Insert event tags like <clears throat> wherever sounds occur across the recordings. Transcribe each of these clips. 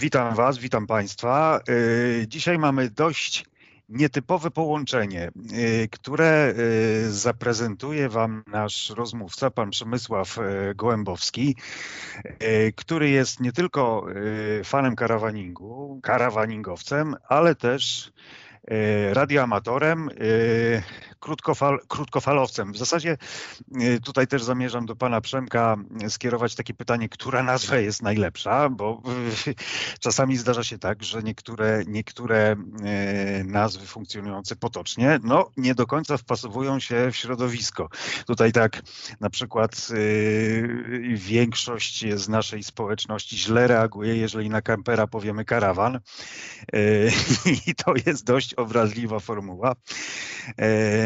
Witam Was, witam Państwa. Y, dzisiaj mamy dość nietypowe połączenie, y, które y, zaprezentuje Wam nasz rozmówca, pan Przemysław Gołębowski, który jest nie tylko fanem karawaningu, karawaningowcem, ale też radioamatorem, krótkofal, krótkofalowcem. W zasadzie y, tutaj też zamierzam do pana Przemka skierować takie pytanie, która nazwa jest najlepsza, bo czasami zdarza się tak, że niektóre, niektóre nazwy funkcjonujące potocznie, no nie do końca wpasowują się w środowisko. Tutaj tak na przykład większość z naszej społeczności źle reaguje, jeżeli na kampera powiemy karawan <laughs> i to jest dość obraźliwa formuła.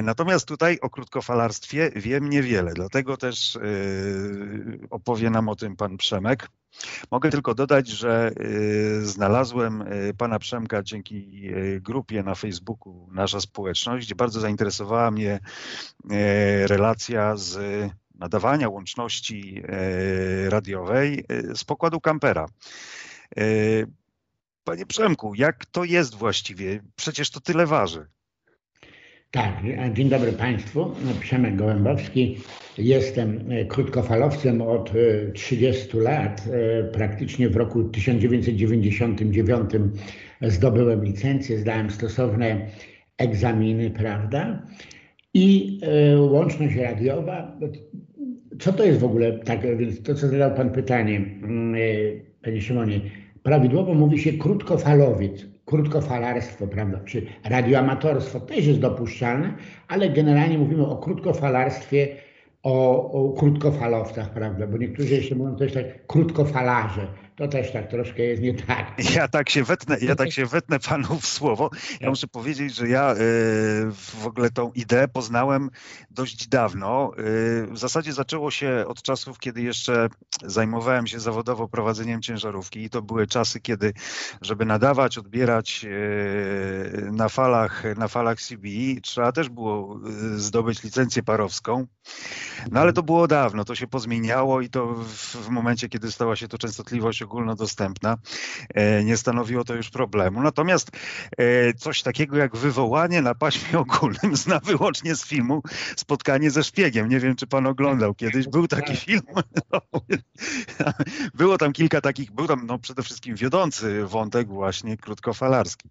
Natomiast tutaj o krótkofalarstwie wiem niewiele, dlatego też yy, opowie nam o tym pan Przemek. Mogę tylko dodać, że yy, znalazłem pana Przemka dzięki grupie na Facebooku Nasza Społeczność. Bardzo zainteresowała mnie relacja z nadawania łączności radiowej z pokładu kampera. Panie Przemku, jak to jest właściwie? Przecież to tyle waży. Tak, dzień dobry Państwu. Przemek Gołębowski. Jestem e, krótkofalowcem od 30 e, lat. E, praktycznie w roku 1999 zdobyłem licencję, zdałem stosowne egzaminy, prawda? I łączność radiowa. Co to jest w ogóle tak, więc to co zadał Pan pytanie, mm, Panie Szymonie, prawidłowo mówi się krótkofalowiec krótkofalarstwo, prawda, czy radioamatorstwo też jest dopuszczalne, ale generalnie mówimy o krótkofalarstwie, o, o krótkofalowcach, prawda, bo niektórzy jeszcze mówią też tak krótkofalarze, to też tak troszkę jest nie tak. Ja tak się wetnę, ja tak <laughs> się wetnę panu w słowo. Ja tak. muszę powiedzieć, że ja y, w ogóle tą ideę poznałem dość dawno. Y, w zasadzie zaczęło się od czasów, kiedy jeszcze zajmowałem się zawodowo prowadzeniem ciężarówki i to były czasy, kiedy żeby nadawać, odbierać y, na falach, na falach CBE trzeba też było zdobyć licencję parowską. No ale to było dawno, to się pozmieniało i to w, w momencie, kiedy stała się to częstotliwość ogólnodostępna, e, nie stanowiło to już problemu. Natomiast e, coś takiego jak wywołanie na paśmie <laughs> ogólnym zna wyłącznie z filmu Spotkanie ze szpiegiem. Nie wiem, czy pan oglądał kiedyś. Był taki tak. film. <laughs> <laughs> Było tam kilka takich, był tam no, przede wszystkim wiodący wątek właśnie krótkofalarski.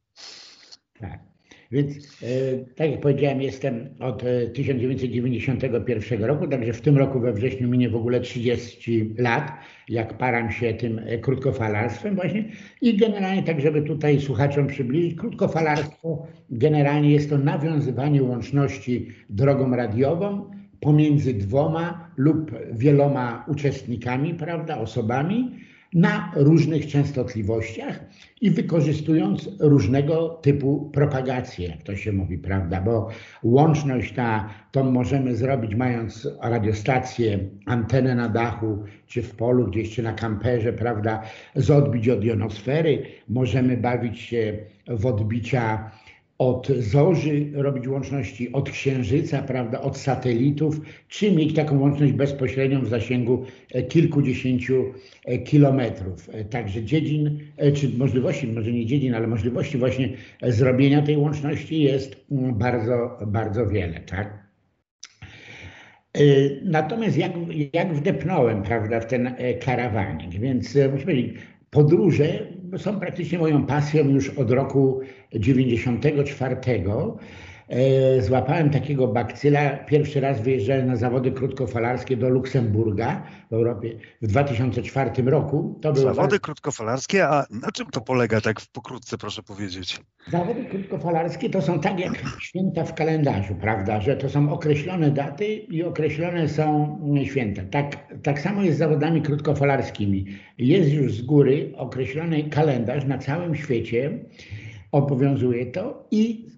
Tak. Więc e, tak jak powiedziałem, jestem od 1991 e, roku, także w tym roku we wrześniu minie w ogóle 30 lat, jak param się tym e, krótkofalarstwem właśnie. I generalnie tak, żeby tutaj słuchaczom przybliżyć, krótkofalarstwo generalnie jest to nawiązywanie łączności drogą radiową pomiędzy dwoma lub wieloma uczestnikami, prawda, osobami, na różnych częstotliwościach i wykorzystując różnego typu propagację, jak to się mówi, prawda? Bo łączność ta, to możemy zrobić mając radiostację, antenę na dachu, czy w polu, gdzieś czy na kamperze, prawda? Z odbić od jonosfery. Możemy bawić się w odbicia od zorzy robić łączności, od księżyca, prawda, od satelitów, czy mieć taką łączność bezpośrednią w zasięgu e, kilkudziesięciu e, kilometrów. E, także dziedzin, czy możliwości, może nie dziedzin, ale możliwości właśnie zrobienia tej łączności jest mm, bardzo, bardzo wiele, tak? Natomiast jak, jak wdepnąłem, prawda, w ten karawanik, więc muszę powiedzieć, podróże są praktycznie moją pasją już od roku 94. E, złapałem takiego bakcyla. Pierwszy raz wyjeżdżałem na zawody krótkofalarskie do Luksemburga w Europie w 2004 roku. To zawody krótkofalarskie, a na czym to polega tak pokrótce, proszę powiedzieć? Zawody krótkofalarskie to są tak jak święta w kalendarzu, prawda, że to są określone daty i określone są święta. Tak, tak samo jest z zawodami krótkofalarskimi. Jest już z góry określony kalendarz na całym świecie, obowiązuje to i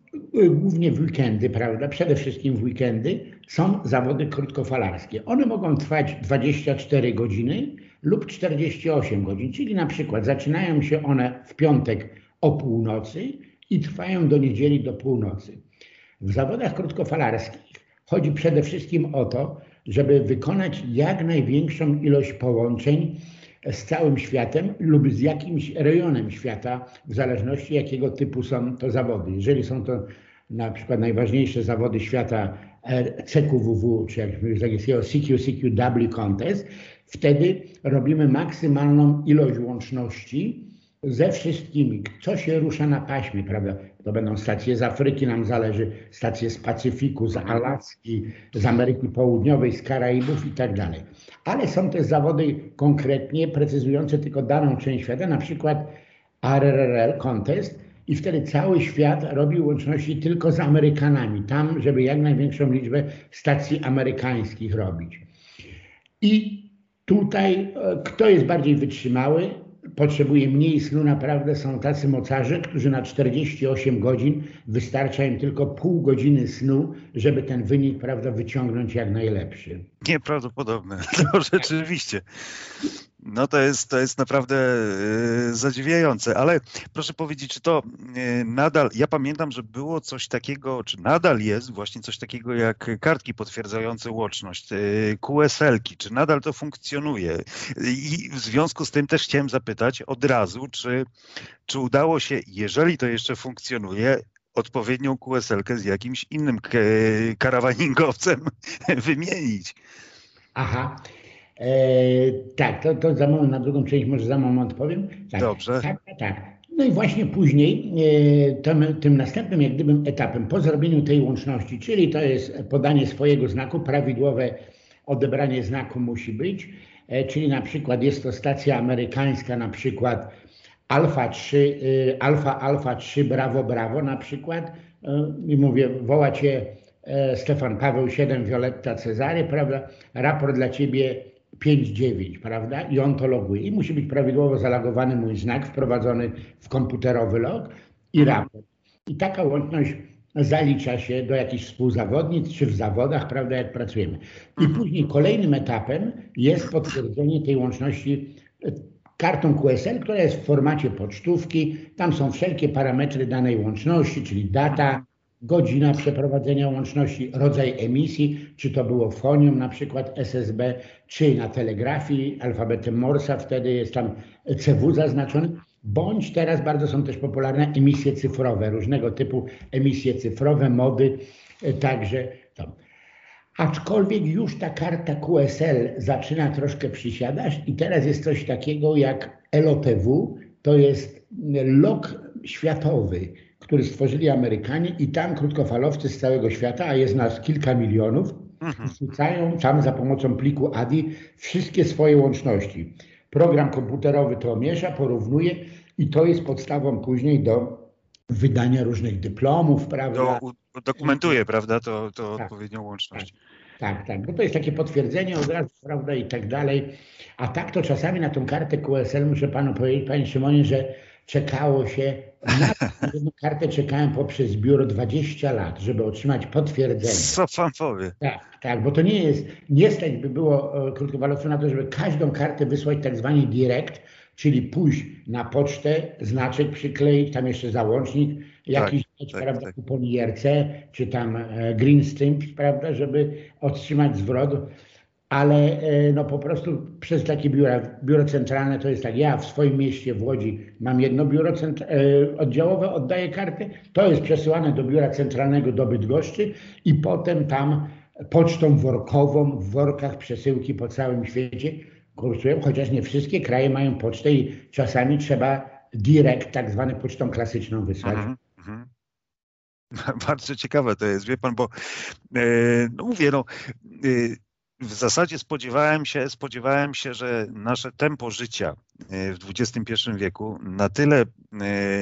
głównie w weekendy, prawda, przede wszystkim w weekendy są zawody krótkofalarskie. One mogą trwać 24 godziny lub 48 godzin, czyli na przykład zaczynają się one w piątek o północy i trwają do niedzieli do północy. W zawodach krótkofalarskich chodzi przede wszystkim o to, żeby wykonać jak największą ilość połączeń z całym światem lub z jakimś rejonem świata, w zależności jakiego typu są to zawody. Jeżeli są to na przykład najważniejsze zawody świata CQWW, czy jak mówię z angielskiego CQCQW Contest, wtedy robimy maksymalną ilość łączności ze wszystkimi, co się rusza na paśmie, prawda? To będą stacje z Afryki, nam zależy, stacje z Pacyfiku, z Alaski, z Ameryki Południowej, z Karaibów i tak dalej. Ale są też zawody konkretnie precyzujące tylko daną część świata, na przykład RRL Contest i wtedy cały świat robi łączności tylko z Amerykanami, tam, żeby jak największą liczbę stacji amerykańskich robić. I tutaj e, kto jest bardziej wytrzymały, potrzebuje mniej snu, naprawdę są tacy mocarze, którzy na 48 godzin wystarcza im tylko pół godziny snu, żeby ten wynik prawda, wyciągnąć jak najlepszy. Nieprawdopodobne, to <laughs> rzeczywiście. No to jest, to jest naprawdę yy, zadziwiające, ale proszę powiedzieć, czy to yy, nadal, ja pamiętam, że było coś takiego, czy nadal jest właśnie coś takiego jak kartki potwierdzające łączność, yy, QSL-ki, czy nadal to funkcjonuje? I w związku z tym też chciałem zapytać od razu, czy, czy udało się, jeżeli to jeszcze funkcjonuje, odpowiednią QSL-kę z jakimś innym karawaningowcem <laughs> wymienić? Aha, tak, to, to za moment, na drugą część może za moment odpowiem. Tak, Dobrze. Tak, tak, tak. No i właśnie później e, tym, tym następnym jak gdybym etapem po zrobieniu tej łączności, czyli to jest podanie swojego znaku, prawidłowe odebranie znaku musi być, e, czyli na przykład jest to stacja amerykańska, na przykład Alfa 3, e, Alfa Alfa 3, Brawo Brawo na przykład e, i mówię, woła cię e, Stefan Paweł 7, Violetta Cezary, prawda? Raport dla ciebie 5.9, prawda? I on to loguje. I musi być prawidłowo zalogowany mój znak wprowadzony w komputerowy log i mhm. raport. I taka łączność zalicza się do jakichś współzawodnic czy w zawodach, prawda, jak pracujemy. I mhm. później kolejnym etapem jest potwierdzenie tej łączności e, kartą QSL, która jest w formacie pocztówki. Tam są wszelkie parametry danej łączności, czyli data, godzina przeprowadzenia łączności, rodzaj emisji, czy to było fonium na przykład SSB, czy na telegrafii alfabetem Morsa, wtedy jest tam CW zaznaczony, bądź teraz bardzo są też popularne emisje cyfrowe, różnego typu emisje cyfrowe, mody, e, także to. Aczkolwiek już ta karta QSL zaczyna troszkę przysiadać i teraz jest coś takiego jak LOTW, to jest log światowy, który stworzyli Amerykanie i tam krótkofalowcy z całego świata, a jest nas kilka milionów, mhm. wrzucają tam za pomocą pliku ADI wszystkie swoje łączności. Program komputerowy to miesza, porównuje i to jest podstawą później do wydania różnych dyplomów, prawda? Do, dokumentuje, prawda, to, to tak, odpowiednią łączność. Tak, tak, tak, bo to jest takie potwierdzenie od razu, prawda, i tak dalej. A tak to czasami na tą kartę QSL muszę panu powiedzieć, panie Szymonie, że czekało się, <laughs> na kartę czekałem poprzez biuro 20 lat, żeby otrzymać potwierdzenie. Co pan powie? Tak, tak, bo to nie jest, nie stać by było e, krótkowalowców na to, żeby każdą kartę wysłać tak zwani direct, czyli pójść na pocztę, znaczek przykleić, tam jeszcze załącznik, jakiś tak, tak, prawda, tak. kupon IRC, czy tam e, green stamp, prawda, żeby otrzymać zwrot ale e, no po prostu przez takie biura, biuro centralne to jest tak, ja w swoim mieście w Łodzi mam jedno biuro e, oddziałowe, oddaję kartę, to jest przesyłane do biura centralnego do Bydgoszczy i potem tam pocztą workową w workach przesyłki po całym świecie kursują, chociaż nie wszystkie kraje mają pocztę i czasami trzeba direct, tak zwane pocztą klasyczną wysłać. Mhm, mhm. <laughs> Bardzo ciekawe to jest, wie pan, bo e, no mówię, no w zasadzie spodziewałem się, spodziewałem się, że nasze tempo życia e, w XXI wieku na tyle, e,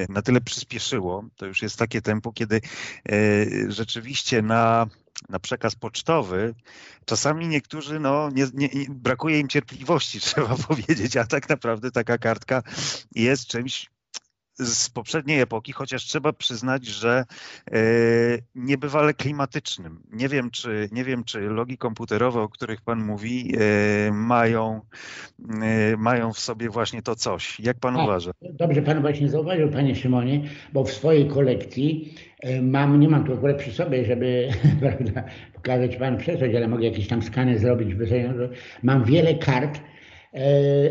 na tyle przyspieszyło, to już jest takie tempo, kiedy e, rzeczywiście na, na przekaz pocztowy czasami niektórzy, no, nie, nie, brakuje im cierpliwości, <laughs> trzeba powiedzieć, a tak naprawdę taka kartka jest czymś z poprzedniej epoki, chociaż trzeba przyznać, że e, niebywale klimatycznym. Nie wiem, czy, nie wiem, czy logi komputerowe, o których Pan mówi, e, mają, e, mają w sobie właśnie to coś. Jak Pan A, uważa? Dobrze Pan właśnie zauważył, Panie Szymonie, bo w swojej kolekcji mam, nie mam tu akurat przy sobie, żeby <laughs> prawda, pokazać Panu przesłać, ale mogę jakieś tam skany zrobić. Mam wiele kart,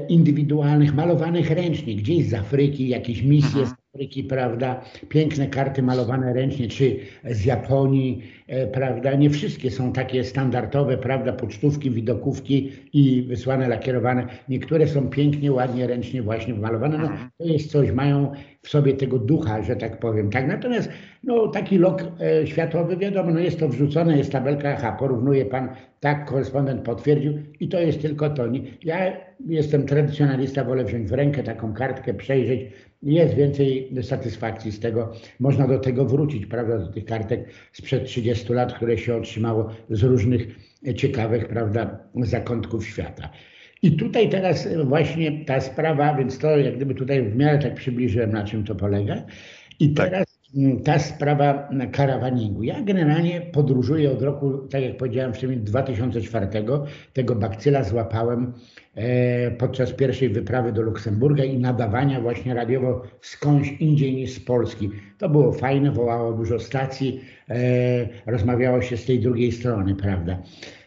indywidualnych, malowanych ręcznie, gdzieś z Afryki, jakieś misje mhm. Afryki, prawda, piękne karty malowane ręcznie, czy z Japonii, e, prawda, nie wszystkie są takie standardowe, prawda, pocztówki, widokówki i wysłane, lakierowane. Niektóre są pięknie, ładnie, ręcznie właśnie malowane. No, mhm. to jest coś, mają w sobie tego ducha, że tak powiem. Tak, natomiast no, taki lok e, światowy, wiadomo, no jest to wrzucone, jest tabelka, aha, porównuje pan, tak, korespondent potwierdził i to jest tylko to. Ja jestem tradycjonalista, wolę wziąć w rękę taką kartkę, przejrzeć, jest więcej satysfakcji z tego. Można do tego wrócić, prawda, do tych kartek sprzed 30 lat, które się otrzymało z różnych ciekawych, prawda, zakątków świata. I tutaj teraz właśnie ta sprawa, więc to jak gdyby tutaj w miarę tak przybliżyłem, na czym to polega. I tak. teraz tak. ta sprawa karawaningu. Ja generalnie podróżuję od roku, tak jak powiedziałem wcześniej, 2004. Tego bakcyla złapałem podczas pierwszej wyprawy do Luksemburga i nadawania właśnie radiowo skądś indziej niż z Polski. To było fajne, wołało dużo stacji, e, rozmawiało się z tej drugiej strony, prawda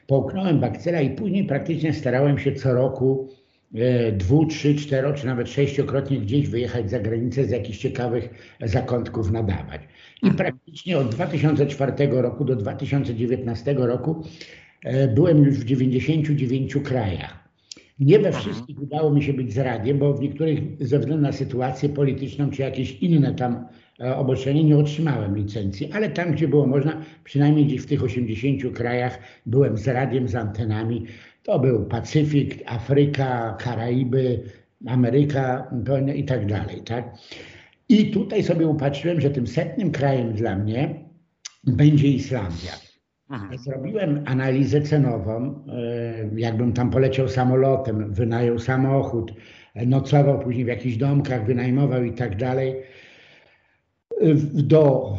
połknąłem bakcyla i później praktycznie starałem się co roku e, dwu, trzy, cztero, czy nawet sześciokrotnie gdzieś wyjechać za granicę z jakichś ciekawych zakątków nadawać. I mhm. praktycznie od 2004 roku do 2019 roku e, byłem już w 99 krajach. Nie we mhm. wszystkich udało mi się być z radiem, bo w niektórych ze względu na sytuację polityczną czy jakieś inne tam E, obostrzenie nie otrzymałem licencji, ale tam, gdzie było można, przynajmniej gdzieś w tych 80 krajach byłem z radiem, z antenami. To był Pacyfik, Afryka, Karaiby, Ameryka i tak dalej. Tak? I tutaj sobie upatrzyłem, że tym setnym krajem dla mnie będzie Islandia. Aha. Zrobiłem analizę cenową, e, jakbym tam poleciał samolotem, wynajął samochód, nocował później w jakichś domkach, wynajmował i tak dalej do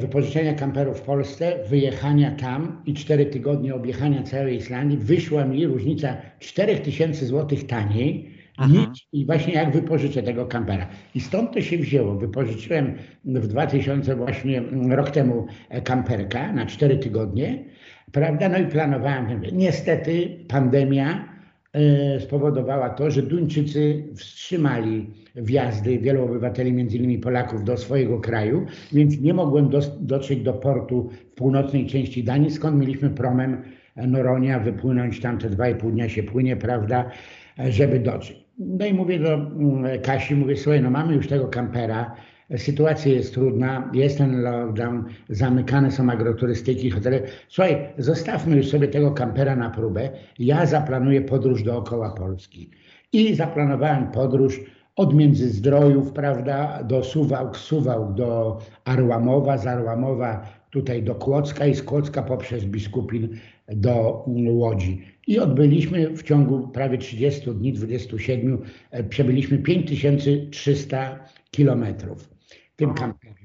wypożyczenia kamperów w Polsce, wyjechania tam i cztery tygodnie objechania całej Islandii, wyszła mi różnica 4000 zł taniej niż i właśnie jak wypożyczę tego kampera. I stąd to się wzięło. Wypożyczyłem w 2000 właśnie rok temu kamperka na cztery tygodnie, prawda? No i planowałem. Niestety pandemia E, spowodowała to, że Duńczycy wstrzymali wjazdy wielu obywateli, między innymi Polaków, do swojego kraju, więc nie mogłem do, dotrzeć do portu w północnej części Danii, skąd mieliśmy promem Noronia wypłynąć, tam te dwa i pół dnia się płynie, prawda, żeby dotrzeć. No i mówię do mm, Kasi, mówię, słuchaj, no mamy już tego kampera, sytuacja jest trudna, jest ten lockdown, zamykane są agroturystyki, hotele. Słuchaj, zostawmy już sobie tego kampera na próbę. Ja zaplanuję podróż dookoła Polski. I zaplanowałem podróż od Międzyzdrojów, prawda, do Suwałk, Suwałk do Arłamowa, z Arłamowa tutaj do Kłodzka i z Kłodzka poprzez Biskupin do Łodzi. I odbyliśmy w ciągu prawie 30 dni, 27, e, przebyliśmy 5300 kilometrów tym kamperem.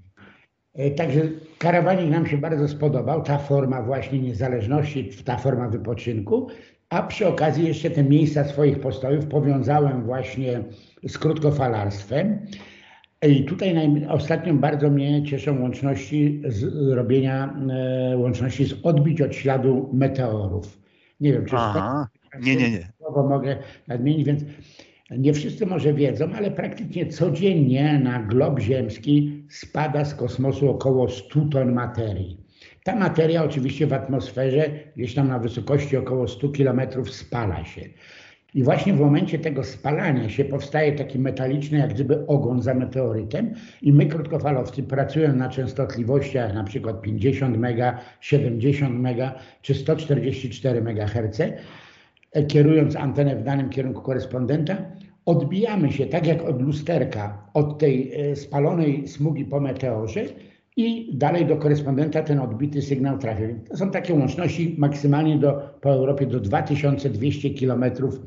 Także karawanik nam się bardzo spodobał, ta forma właśnie niezależności, ta forma wypoczynku, a przy okazji jeszcze te miejsca swoich postojów powiązałem właśnie z krótkofalarstwem. I tutaj ostatnio bardzo mnie cieszą łączności z robienia e, łączności z odbić od śladu meteorów. Nie wiem, czy Aha. Nie, nie, nie. mogę nadmienić, więc nie wszyscy może wiedzą, ale praktycznie codziennie na glob ziemski spada z kosmosu około 100 ton materii. Ta materia oczywiście w atmosferze, gdzieś tam na wysokości około 100 km spala się. I właśnie w momencie tego spalania się powstaje taki metaliczny, jak gdyby ogon za meteorytem i my krótkofalowcy pracując na częstotliwościach na przykład 50 mega, 70 mega czy 144 MHz, kierując antenę w danym kierunku korespondenta, odbijamy się tak jak od lusterka od tej e, spalonej smugi po meteorze i dalej do korespondenta ten odbity sygnał trafia. To są takie łączności maksymalnie do, po Europie do 2200 kilometrów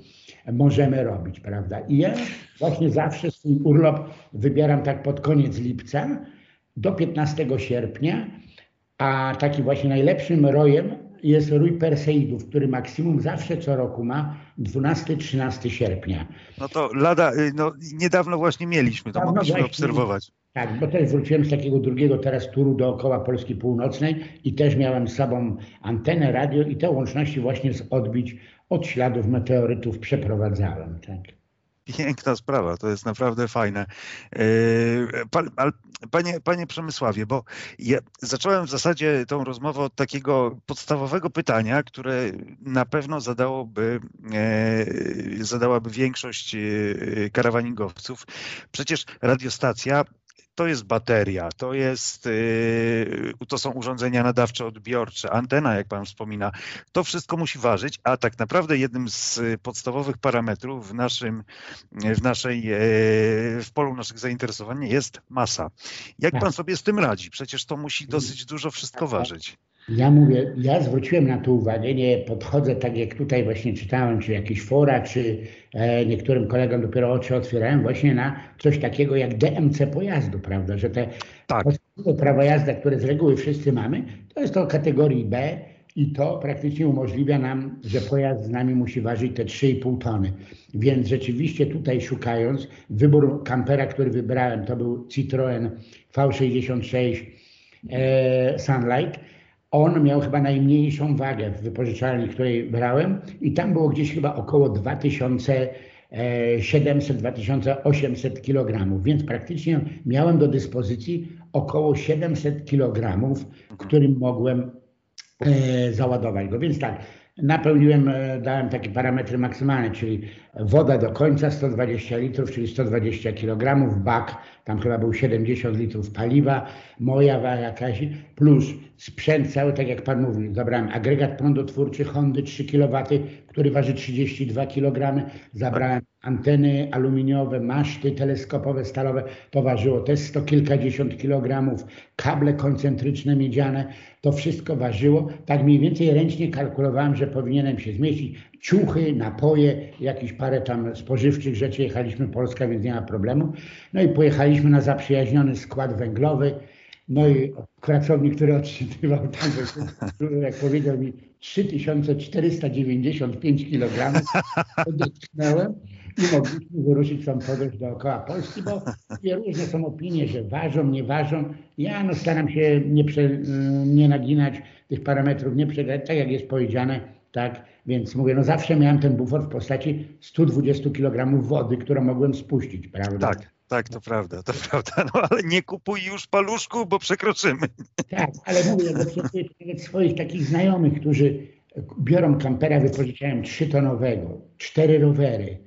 możemy robić, prawda? I ja właśnie zawsze swój urlop wybieram tak pod koniec lipca do 15 sierpnia, a taki właśnie najlepszym rojem jest rój Perseidów, który maksimum zawsze co roku ma 12-13 sierpnia. No to lada, y, no niedawno właśnie mieliśmy, to Dawno mogliśmy właśnie, obserwować. Tak, bo też wróciłem z takiego drugiego teraz turu dookoła Polski Północnej i też miałem z sobą antenę, radio i te łączności właśnie z odbić od śladów meteorytów przeprowadzałem. Tak. Piękna sprawa, to jest naprawdę fajne. Panie, panie Przemysławie, bo ja zacząłem w zasadzie tą rozmowę od takiego podstawowego pytania, które na pewno zadałoby, zadałaby większość karawaningowców. Przecież radiostacja to jest bateria, to, jest, y, to są urządzenia nadawcze odbiorcze, antena, jak Pan wspomina. To wszystko musi ważyć, a tak naprawdę jednym z podstawowych parametrów w, naszym, w, naszej, e, w polu naszych zainteresowań jest masa. Jak Pan tak. sobie z tym radzi? Przecież to musi dosyć dużo wszystko ważyć. Ja mówię, ja zwróciłem na to uwagę, nie podchodzę tak jak tutaj właśnie czytałem, czy jakieś fora, czy e, niektórym kolegom dopiero oczy otwierałem właśnie na coś takiego jak DMC pojazdu, prawda, że te tak. prawa jazdy, które z reguły wszyscy mamy, to jest to kategorii B i to praktycznie umożliwia nam, że pojazd z nami musi ważyć te 3,5 tony. Więc rzeczywiście tutaj szukając, wybór kampera, który wybrałem, to był Citroen V66 e, Sunlight, on miał chyba najmniejszą wagę w wypożyczalni, której brałem i tam było gdzieś chyba około 2700-2800 kg, więc praktycznie miałem do dyspozycji około 700 kg, którym mogłem e, załadować go. Więc tak, napełniłem, e, dałem takie parametry maksymalne, czyli woda do końca 120 litrów, czyli 120 kg, bak, tam chyba był 70 litrów paliwa, moja waga jakaś, plus sprzęt cały, tak jak Pan mówił, zabrałem agregat prądotwórczy Hondy 3 kW, który waży 32 kg, zabrałem anteny aluminiowe, maszty teleskopowe, stalowe, to ważyło też sto kilkadziesiąt kilogramów, kable koncentryczne miedziane, to wszystko ważyło. Tak mniej więcej ręcznie kalkulowałem, że powinienem się zmieścić. Ciuchy, napoje, jakieś parę tam spożywczych rzeczy. Jechaliśmy Polska, więc nie ma problemu. No i pojechaliśmy na zaprzyjaźniony skład węglowy. No i pracownik, który otrzymywał <laughs> tam, jak powiedział mi, 3495 kg, odetchnąłem i mogliśmy wyruszyć tą podróż dookoła Polski, bo różne są opinie, że ważą, nie ważą. Ja no, staram się nie, prze, nie naginać tych parametrów, nie przegrać, tak jak jest powiedziane, tak, więc mówię, no zawsze miałem ten bufor w postaci 120 kg wody, którą mogłem spuścić, prawda? Tak. Tak, to prawda, to prawda. No ale nie kupuj już paluszku, bo przekroczymy. Tak, ale mówię, do swoich takich znajomych, którzy biorą kampera, wypożyczają trzytonowego, cztery rowery,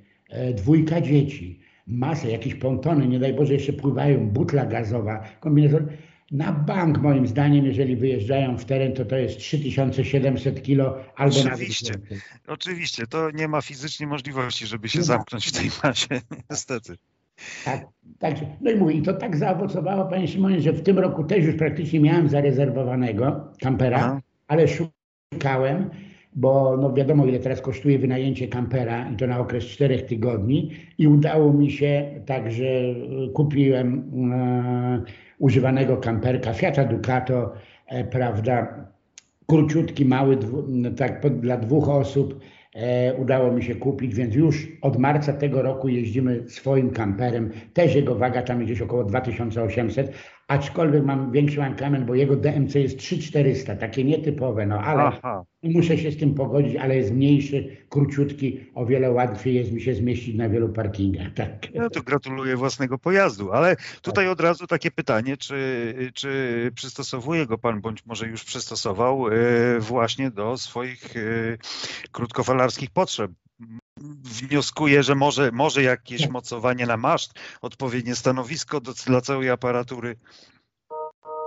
dwójka dzieci, masę, jakieś pontony, nie daj Boże, jeszcze pływają, butla gazowa, kombinezon. Na bank moim zdaniem, jeżeli wyjeżdżają w teren, to to jest 3700 kilo albo Oczywiście, nawet oczywiście. To nie ma fizycznie możliwości, żeby się nie zamknąć ma. w tej masie, <laughs> niestety. Tak, tak. No i mówię, i to tak zaowocowało, panie Szymonie, że w tym roku też już praktycznie miałem zarezerwowanego kampera, Aha. ale szukałem, bo no wiadomo ile teraz kosztuje wynajęcie kampera i to na okres czterech tygodni i udało mi się, także kupiłem e, używanego kamperka Fiata Ducato, e, prawda, króciutki, mały, tak dla dwóch osób, E, udało mi się kupić, więc już od marca tego roku jeździmy swoim kamperem. Też jego waga tam gdzieś około 2800, aczkolwiek mam większy mankament, bo jego DMC jest 3400, takie nietypowe, no ale Aha. muszę się z tym pogodzić, ale jest mniejszy, króciutki, o wiele łatwiej jest mi się zmieścić na wielu parkingach. Tak. No to gratuluję własnego pojazdu, ale tutaj tak. od razu takie pytanie, czy, czy przystosowuje go Pan, bądź może już przystosował e, właśnie do swoich e, krótkofalarskich potrzeb, wnioskuję, że może, może jakieś tak. mocowanie na maszt, odpowiednie stanowisko do, dla całej aparatury.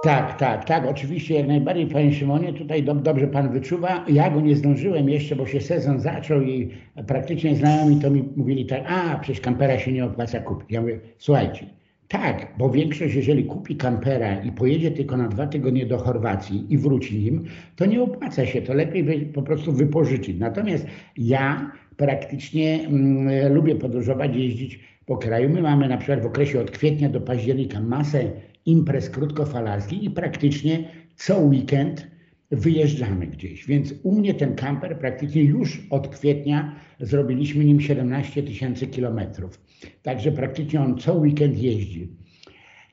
Tak, tak, tak, oczywiście jak najbardziej Panie Szymonie, tutaj do, dobrze Pan wyczuwa. Ja go nie zdążyłem jeszcze, bo się sezon zaczął i praktycznie znajomi to mi mówili tak, a przecież kampera się nie opłaca kupić. Ja mówię, słuchajcie, tak, bo większość, jeżeli kupi kampera i pojedzie tylko na dwa tygodnie do Chorwacji i wróci nim, to nie opłaca się, to lepiej po prostu wypożyczyć. Natomiast ja praktycznie mm, lubię podróżować, jeździć po kraju. My mamy na przykład w okresie od kwietnia do października masę imprez krótkofalarskich i praktycznie co weekend wyjeżdżamy gdzieś. Więc u mnie ten kamper praktycznie już od kwietnia zrobiliśmy nim 17 tysięcy kilometrów. Także praktycznie on co weekend jeździ.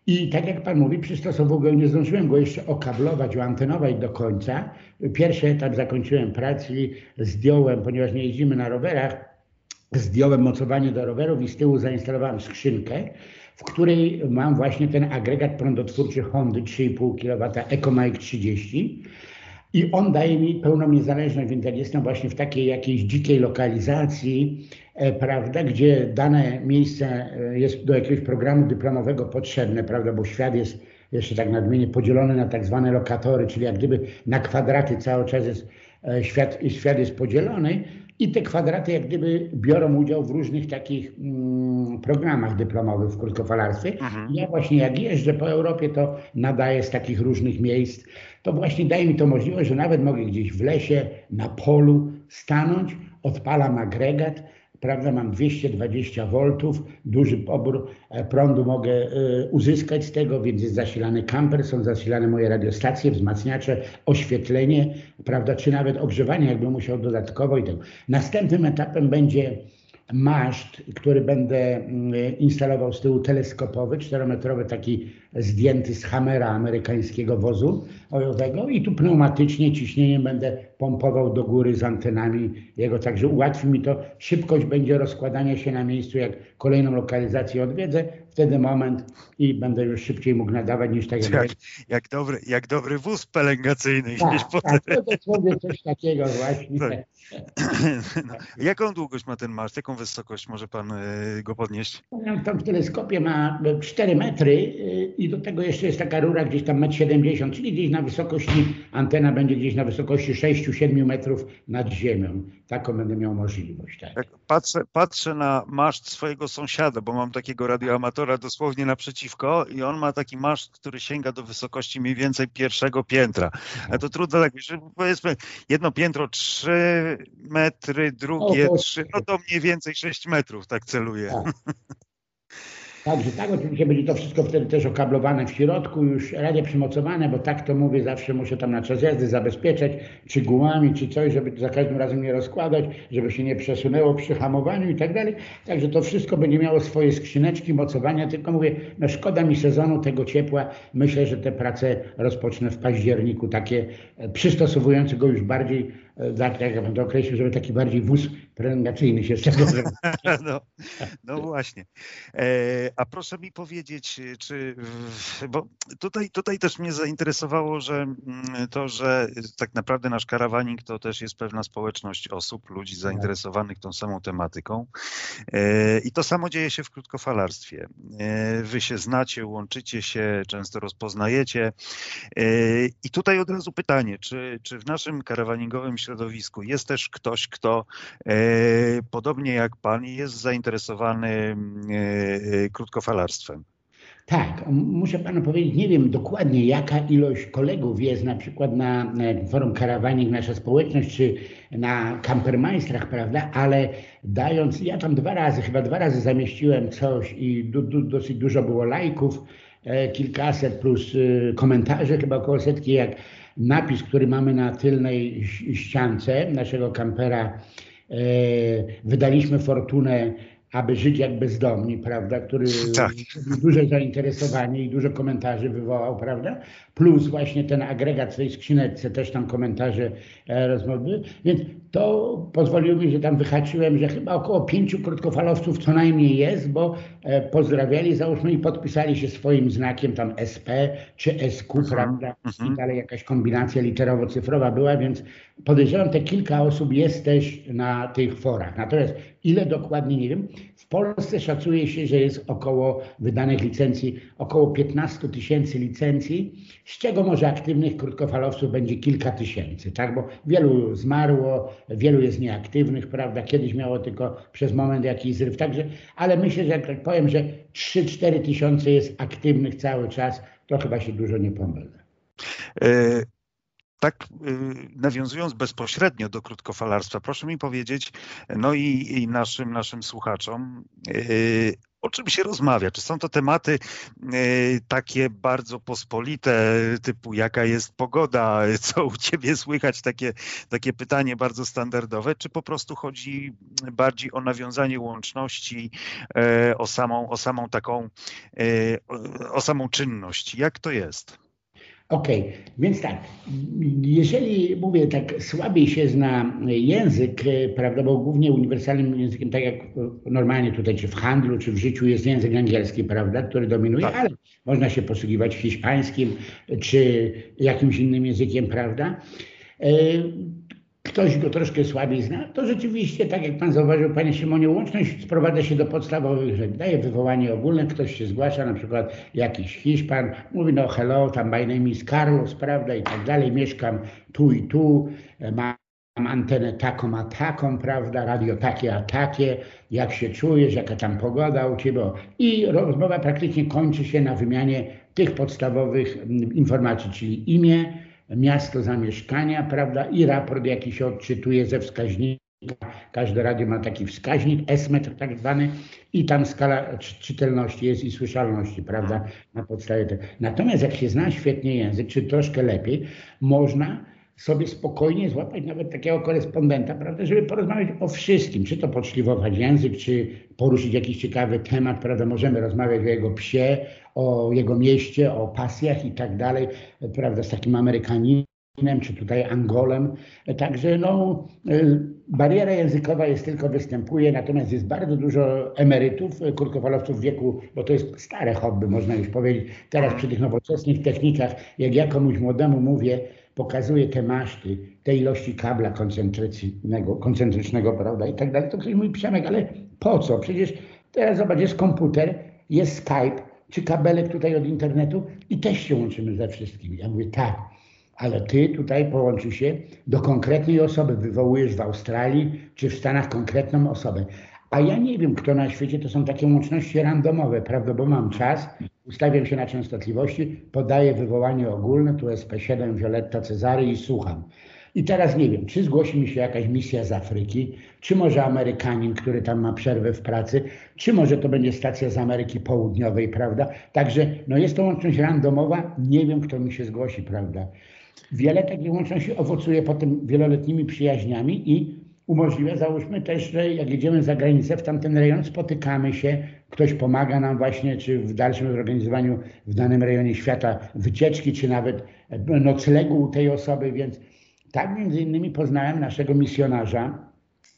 I tak jak Pan mówi, przystosował go, nie zdążyłem go jeszcze okablować, antenować do końca. Pierwszy etap zakończyłem pracy, zdjąłem, ponieważ nie jeździmy na rowerach, zdjąłem mocowanie do rowerów i z tyłu zainstalowałem skrzynkę, w której mam właśnie ten agregat prądotwórczy Hondy 3,5 kW EcoMike 30 i on daje mi pełną niezależność, więc jak jestem właśnie w takiej jakiejś dzikiej lokalizacji, e, prawda, gdzie dane miejsce e, jest do jakiegoś programu dyplomowego potrzebne, prawda, bo świat jest jeszcze tak nadmienię podzielony na tak zwane lokatory, czyli jak gdyby na kwadraty cały czas jest e, świat, świat jest podzielony, i te kwadraty jak gdyby biorą udział w różnych takich mm, programach dyplomowych w krótkofalarstwie. Mhm. Ja właśnie jak jeżdżę po Europie, to nadaję z takich różnych miejsc. To właśnie daje mi to możliwość, że nawet mogę gdzieś w lesie, na polu stanąć, odpalam agregat, prawda, mam 220 V, duży pobór e, prądu mogę e, uzyskać z tego, więc jest zasilany kamper, są zasilane moje radiostacje, wzmacniacze, oświetlenie, prawda, czy nawet ogrzewanie, jakbym musiał dodatkowo i tego. Następnym etapem będzie maszt, który będę mm, instalował z tyłu teleskopowy, czterometrowy, taki zdjęty z Hammera amerykańskiego wozu ojowego i tu pneumatycznie ciśnieniem będę pompował do góry z antenami jego, także ułatwi mi to. Szybkość będzie rozkładania się na miejscu, jak kolejną lokalizację odwiedzę, wtedy moment i będę już szybciej mógł nadawać niż tak jak... Jak, jak, dobry, jak dobry wóz pelengacyjny. Tak, tak, to dosłownie coś takiego właśnie. Tak. <clears throat> No, jaką długość ma ten maszt? Jaką wysokość może pan y, go podnieść? Tam w teleskopie ma 4 metry y, i do tego jeszcze jest taka rura gdzieś tam 1,70 m, czyli gdzieś na wysokości, antena będzie gdzieś na wysokości 6-7 metrów nad ziemią. Taką będę miał możliwość. Tak. Patrzę, patrzę na maszt swojego sąsiada, bo mam takiego radioamatora dosłownie naprzeciwko i on ma taki maszt, który sięga do wysokości mniej więcej pierwszego piętra. A to trudno tak, że powiedzmy jedno piętro 3 metry, drugie 3, no to mniej więcej 6 metrów tak celuje. Tak. <laughs> Także tak, oczywiście będzie to wszystko wtedy też okablowane w środku, już radia przymocowane, bo tak to mówię, zawsze muszę tam na czas jazdy zabezpieczać, czy gułami, czy coś, żeby za każdym razem nie rozkładać, żeby się nie przesunęło przy hamowaniu i tak dalej. Także to wszystko będzie miało swoje skrzyneczki, mocowania, tylko mówię, no szkoda mi sezonu tego ciepła. Myślę, że te prace rozpocznę w październiku, takie e, przystosowujące go już bardziej tak, jak ja bym to określił, żeby taki bardziej wóz prolongacyjny się z tego <laughs> no, no właśnie. E, a proszę mi powiedzieć, czy, bo tutaj, tutaj też mnie zainteresowało, że mm, to, że tak naprawdę nasz karawaning to też jest pewna społeczność osób, ludzi tak. zainteresowanych tą samą tematyką. E, I to samo dzieje się w krótkofalarstwie. E, wy się znacie, łączycie się, często rozpoznajecie. I tutaj od razu pytanie, czy, czy w naszym karawaningowym środowisku jest też ktoś, kto e, podobnie jak pan jest zainteresowany e, e, krótkofalarstwem. Tak, muszę panu powiedzieć, nie wiem dokładnie jaka ilość kolegów jest na przykład na forum Karawanik, nasza społeczność, czy na Campermeistrach, prawda, ale dając, ja tam dwa razy, chyba dwa razy zamieściłem coś i du, du, dosyć dużo było lajków, kilkaset plus komentarzy, chyba około setki, jak napis, który mamy na tylnej ściance naszego kampera. E, wydaliśmy fortunę aby żyć jak bezdomni, prawda, który tak. duże zainteresowanie i dużo komentarzy wywołał, prawda, plus właśnie ten agregat w tej skrzyneczce, też tam komentarze, e, rozmowy, więc to pozwoliło mi, że tam wyhaczyłem, że chyba około pięciu krótkofalowców co najmniej jest, bo e, pozdrawiali, załóżmy, i podpisali się swoim znakiem tam SP czy SQ, uh mhm, -huh. prawda, i dalej jakaś kombinacja literowo-cyfrowa była, więc podejrzewam, te kilka osób jest też na tych forach. Natomiast ile dokładnie nie wiem. W Polsce szacuje się, że jest około wydanych licencji, około 15 tysięcy licencji, z czego może aktywnych krótkofalowców będzie kilka tysięcy, tak? Bo wielu zmarło, wielu jest nieaktywnych, prawda? Kiedyś miało tylko przez moment jakiś zryw. Także, ale myślę, że jak tak powiem, że 3-4 tysiące jest aktywnych cały czas, to chyba się dużo nie pomylę. Tak y, nawiązując bezpośrednio do krótkofalarstwa, proszę mi powiedzieć, no i, i naszym, naszym słuchaczom, y, o czym się rozmawia? Czy są to tematy takie bardzo pospolite, typu jaka jest pogoda, <laughs> co u ciebie słychać, takie, takie pytanie bardzo standardowe, czy po prostu chodzi bardziej o nawiązanie łączności, o samą, o samą taką, o samą czynność? Jak to jest? Okej, okay. więc tak, jeżeli mówię tak słabiej się zna język, prawda, bo głównie uniwersalnym językiem, tak jak normalnie tutaj, czy w handlu, czy w życiu jest język angielski, prawda, który dominuje, tak. ale można się posługiwać hiszpańskim, czy jakimś innym językiem, prawda. Ktoś go troszkę słabiej zna, to rzeczywiście, tak jak Pan zauważył, Panie Szymonie, łączność sprowadza się do podstawowych rzeczy. Daje wywołanie ogólne, ktoś się zgłasza, na przykład jakiś Hiszpan, mówi no hello, tam my name is Carlos, prawda, i tak dalej, mieszkam tu i tu, mam antenę taką a taką, prawda, radio takie a takie, jak się czujesz, jaka tam pogoda u Ciebie. I rozmowa praktycznie kończy się na wymianie tych podstawowych mm, informacji, czyli imię, miasto zamieszkania, prawda, i raport jaki się odczytuje ze wskaźnika. Każde radio ma taki wskaźnik, S-metr tak zwany i tam skala czytelności jest i słyszalności, prawda, na podstawie tego. Natomiast jak się zna świetnie język, czy troszkę lepiej, można sobie spokojnie złapać nawet takiego korespondenta, prawda, żeby porozmawiać o wszystkim, czy to podszlifować język, czy poruszyć jakiś ciekawy temat, prawda, możemy rozmawiać o jego psie, o jego mieście, o pasjach i tak dalej, prawda, z takim Amerykaninem, czy tutaj Angolem. Także no, bariera językowa jest tylko występuje, natomiast jest bardzo dużo emerytów, krótkofalowców w wieku, bo to jest stare hobby, można już powiedzieć. Teraz przy tych nowoczesnych technikach, jak ja komuś młodemu mówię, pokazuje te maszty, te ilości kabla koncentrycznego, koncentrycznego, prawda, i tak dalej, to ktoś mówi, Przemek, ale po co? Przecież teraz zobacz, jest komputer, jest Skype, czy kabelek tutaj od internetu i też się łączymy ze wszystkimi. Ja mówię, tak, ale ty tutaj połączy się do konkretnej osoby, wywołujesz w Australii czy w Stanach konkretną osobę. A ja nie wiem, kto na świecie, to są takie łączności randomowe, prawda, bo mam czas, ustawiam się na częstotliwości, podaję wywołanie ogólne, tu SP7 Violetta Cezary i słucham. I teraz nie wiem, czy zgłosi mi się jakaś misja z Afryki, czy może Amerykanin, który tam ma przerwę w pracy, czy może to będzie stacja z Ameryki Południowej, prawda? Także no jest to łączność randomowa, nie wiem, kto mi się zgłosi, prawda? Wiele takich łączności owocuje potem wieloletnimi przyjaźniami i umożliwia, załóżmy też, że jak jedziemy za granicę w tamten rejon, spotykamy się, ktoś pomaga nam właśnie, czy w dalszym zorganizowaniu w danym rejonie świata wycieczki, czy nawet noclegu u tej osoby, więc tak między innymi poznałem naszego misjonarza,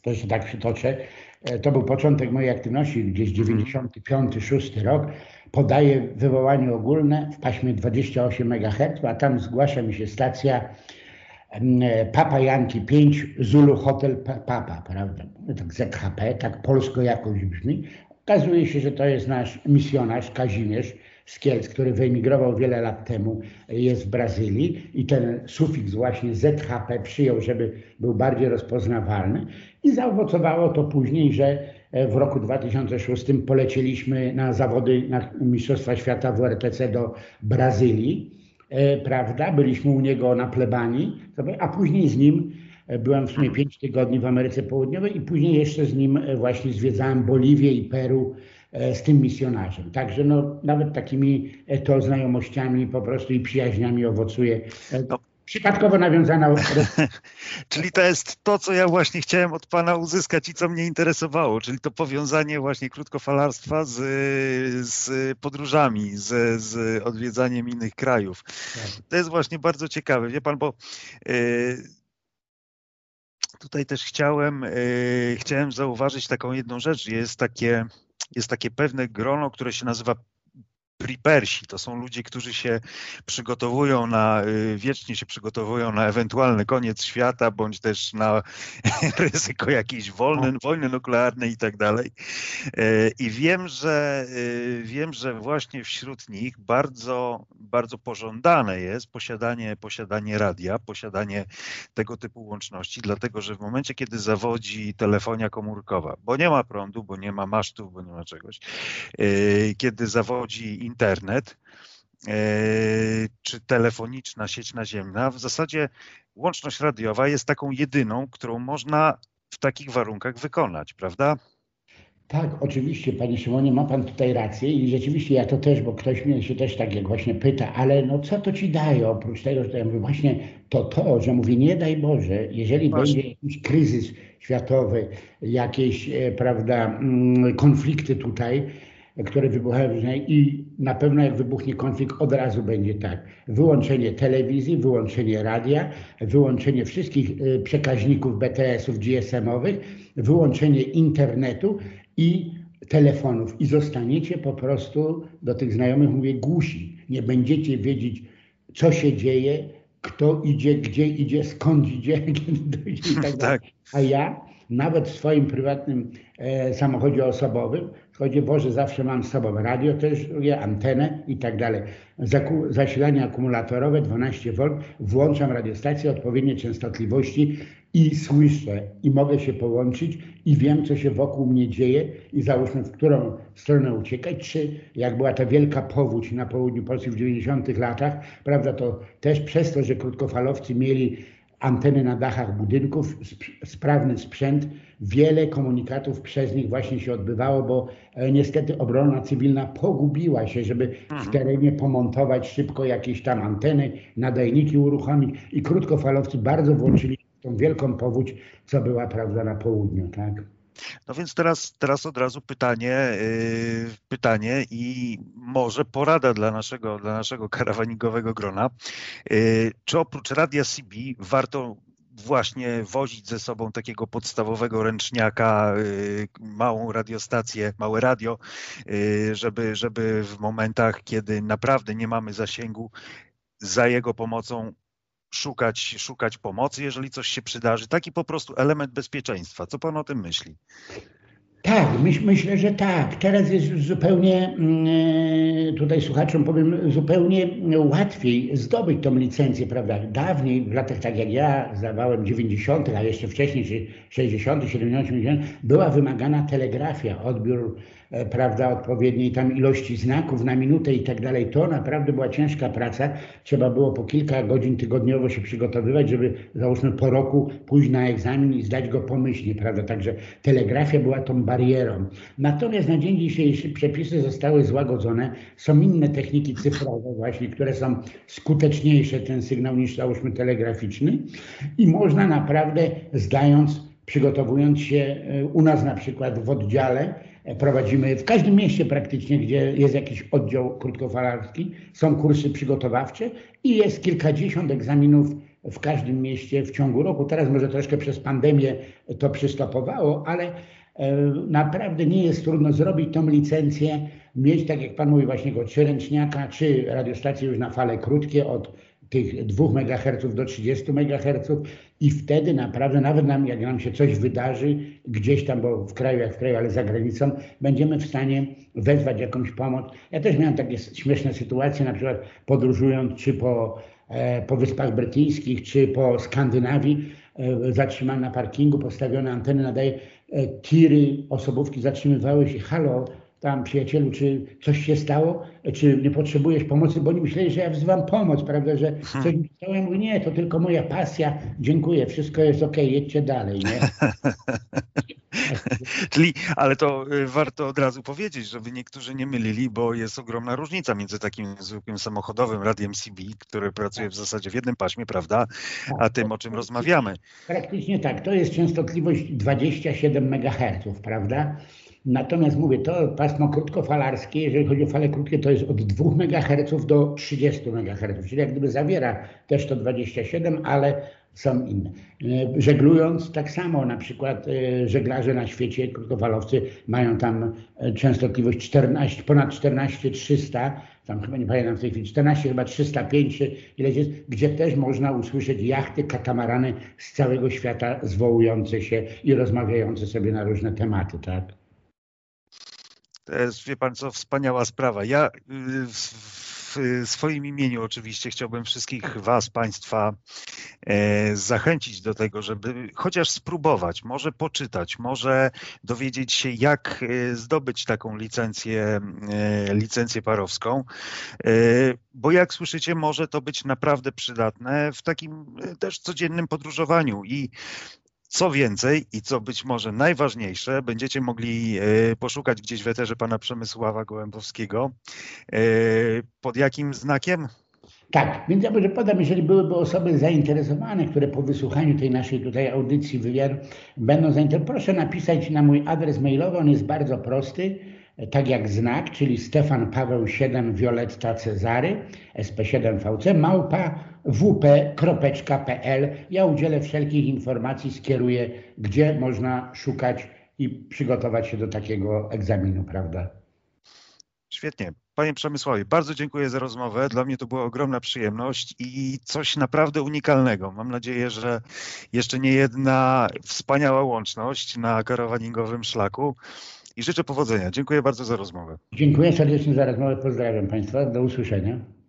to się tak przytoczę, e, to był początek mojej aktywności, gdzieś 95-6 rok. Podaję wywołanie ogólne w paśmie 28 MHz, a tam zgłasza mi się stacja Papa Janki 5 Zulu Hotel Papa, prawda? Tak ZHP, tak polsko jakoś brzmi. Okazuje się, że to jest nasz misjonarz Kazimierz z Kielc, który wyemigrował wiele lat temu, jest w Brazylii i ten sufiks właśnie ZHP przyjął, żeby był bardziej rozpoznawalny i zaowocowało to później, że e, w roku 2006 polecieliśmy na zawody na Mistrzostwa Świata w RTC do Brazylii, e, prawda? Byliśmy u niego na plebanii, a później z nim byłem w sumie 5 tygodni w Ameryce Południowej i później jeszcze z nim właśnie zwiedzałem Boliwię i Peru E, z tym misjonarzem. Także no, nawet takimi e, to znajomościami po prostu i przyjaźniami owocuje. E, no. Przypadkowo nawiązana. <laughs> czyli to jest to, co ja właśnie chciałem od Pana uzyskać i co mnie interesowało, czyli to powiązanie właśnie krótkofalarstwa z, z podróżami, z, z odwiedzaniem innych krajów. Tak. To jest właśnie bardzo ciekawe, wie Pan, bo tutaj też chciałem, chciałem zauważyć taką jedną rzecz. Jest takie jest takie pewne grono, które się nazywa prepersi. To są ludzie, którzy się przygotowują na, y, wiecznie się przygotowują na ewentualny koniec świata, bądź też na <laughs> ryzyko jakiejś wojny, wojny nuklearnej i tak dalej. Y, I wiem, że y, wiem, że właśnie wśród nich bardzo, bardzo pożądane jest posiadanie, posiadanie radia, posiadanie tego typu łączności, dlatego że w momencie, kiedy zawodzi telefonia komórkowa, bo nie ma prądu, bo nie ma masztów, bo nie ma czegoś, kiedy zawodzi internet e, czy telefoniczna sieć naziemna, w zasadzie łączność radiowa jest taką jedyną, którą można w takich warunkach wykonać, prawda? Tak, oczywiście, Panie Szymonie, ma Pan tutaj rację i rzeczywiście ja to też, bo ktoś mnie się też tak jak właśnie pyta, ale no co to Ci daje oprócz tego, że ja mówię właśnie to to, że mówię nie daj Boże, jeżeli właśnie. będzie jakiś kryzys światowy, jakieś, e, prawda, mm, konflikty tutaj, które wybuchają i na pewno jak wybuchnie konflikt, od razu będzie tak. Wyłączenie telewizji, wyłączenie radia, wyłączenie wszystkich e, przekaźników BTS-ów, GSM-owych, wyłączenie internetu i telefonów i zostaniecie po prostu do tych znajomych, mówię, głusi. Nie będziecie wiedzieć, co się dzieje, kto idzie, gdzie idzie, skąd idzie, <laughs> kiedy dojdzie i tak. Tak. A ja nawet w swoim prywatnym e, samochodzie osobowym, w chodzie Boże zawsze mam z sobą radio też, antenę i tak dalej. Zasilanie akumulatorowe 12 V, włączam radiostację odpowiedniej częstotliwości i słyszę i mogę się połączyć i wiem, co się wokół mnie dzieje i załóżmy, w którą stronę uciekać, czy jak była ta wielka powódź na południu Polski w 90 latach, prawda, to też przez to, że krótkofalowcy mieli anteny na dachach budynków, sprawny sprzęt, wiele komunikatów przez nich właśnie się odbywało, bo e, niestety obrona cywilna pogubiła się, żeby w mhm. terenie pomontować szybko jakieś tam anteny, nadajniki uruchomić i krótkofalowcy bardzo włączyli tą wielką powódź, co była prawda na południu, tak? No więc teraz, teraz od razu pytanie, yy, pytanie i może porada dla naszego, dla naszego karawaningowego grona. Yy, czy oprócz radia CB warto właśnie wozić ze sobą takiego podstawowego ręczniaka, yy, małą radiostację, małe radio, yy, żeby, żeby w momentach, kiedy naprawdę nie mamy zasięgu, za jego pomocą szukać, szukać pomocy, jeżeli coś się przydarzy. Taki po prostu element bezpieczeństwa. Co pan o tym myśli? Tak, myśl, myślę, że tak. Teraz jest zupełnie, mm, tutaj słuchaczom powiem, zupełnie łatwiej zdobyć tą licencję, prawda? Dawniej, w latach tak jak ja zdawałem 90., a jeszcze wcześniej, czy 60., 70., 80., była wymagana telegrafia, odbiór prawda, odpowiedniej tam ilości znaków na minutę i tak dalej. To naprawdę była ciężka praca. Trzeba było po kilka godzin tygodniowo się przygotowywać, żeby załóżmy po roku pójść na egzamin i zdać go pomyślnie, prawda. Także telegrafia była tą barierą. Natomiast na dzień dzisiejszy przepisy zostały złagodzone. Są inne techniki cyfrowe właśnie, które są skuteczniejsze ten sygnał niż załóżmy telegraficzny i można naprawdę zdając, przygotowując się e, u nas na przykład w oddziale, prowadzimy w każdym mieście praktycznie, gdzie jest jakiś oddział krótkofalarski, są kursy przygotowawcze i jest kilkadziesiąt egzaminów w każdym mieście w ciągu roku. Teraz może troszkę przez pandemię to przystopowało, ale e, naprawdę nie jest trudno zrobić tą licencję, mieć, tak jak Pan mówi, właśnie go czy ręczniaka, czy radiostację już na fale krótkie od tych 2 MHz do 30 MHz i wtedy naprawdę, nawet nam, jak nam się coś wydarzy, gdzieś tam, bo w kraju jak w kraju, ale za granicą, będziemy w stanie wezwać jakąś pomoc. Ja też miałem takie śmieszne sytuacje, na przykład podróżując czy po, e, po Wyspach Brytyjskich, czy po Skandynawii, e, na parkingu, postawione anteny, nadaje, e, tiry, osobówki zatrzymywały się, halo, tam przyjacielu, czy coś się stało, czy nie potrzebujesz pomocy, bo oni myśleli, że ja wzywam pomoc, prawda, że hmm. coś mi stało. Ja mówię, nie, to tylko moja pasja, dziękuję, wszystko jest ok, jedźcie dalej, nie? <laughs> Czyli, ale to y, warto od razu powiedzieć, żeby niektórzy nie mylili, bo jest ogromna różnica między takim zwykłym samochodowym radiem CB, który pracuje w zasadzie w jednym paśmie, prawda, a tak, tym, o czym rozmawiamy. Praktycznie tak, to jest częstotliwość 27 MHz, prawda? Natomiast mówię, to pasmo krótkofalarskie, jeżeli chodzi o fale krótkie, to jest od 2 MHz do 30 MHz, czyli jak gdyby zawiera też to 27, ale są inne. E, żeglując tak samo, na przykład e, żeglarze na świecie, krótkofalowcy mają tam e, częstotliwość 14, ponad 14 300, tam chyba nie pamiętam w tej chwili, 14 chyba 305 ileś jest, gdzie też można usłyszeć jachty, katamarany z całego świata zwołujące się i rozmawiające sobie na różne tematy, tak? To jest, wie pan co, wspaniała sprawa. Ja y, w swoim imieniu oczywiście chciałbym wszystkich was, państwa e, zachęcić do tego, żeby chociaż spróbować, może poczytać, może dowiedzieć się, jak e, zdobyć taką licencję, e, licencję parowską, bo jak słyszycie, może to być naprawdę przydatne w takim też codziennym podróżowaniu i Co więcej i co być może najważniejsze, będziecie mogli poszukać gdzieś w eterze pana Przemysława Gołębowskiego. Pod jakim znakiem? Tak, więc ja może podam, jeżeli byłyby osoby zainteresowane, które po wysłuchaniu tej naszej tutaj audycji, wywiadu będą zainteresowane, proszę napisać na mój adres mailowy, on jest bardzo prosty, tak jak znak, czyli Stefan Paweł 7 Violetta Cezary, SP7VC, małpa wp.pl. Ja udzielę wszelkich informacji, skieruję, gdzie można szukać i przygotować się do takiego egzaminu, prawda? Świetnie. Panie Przemysławie, bardzo dziękuję za rozmowę. Dla mnie to była ogromna przyjemność i coś naprawdę unikalnego. Mam nadzieję, że jeszcze nie jedna wspaniała łączność na karawaningowym szlaku. I życzę powodzenia. Dziękuję bardzo za rozmowę. Dziękuję serdecznie za rozmowę. Pozdrawiam Państwa. Do usłyszenia.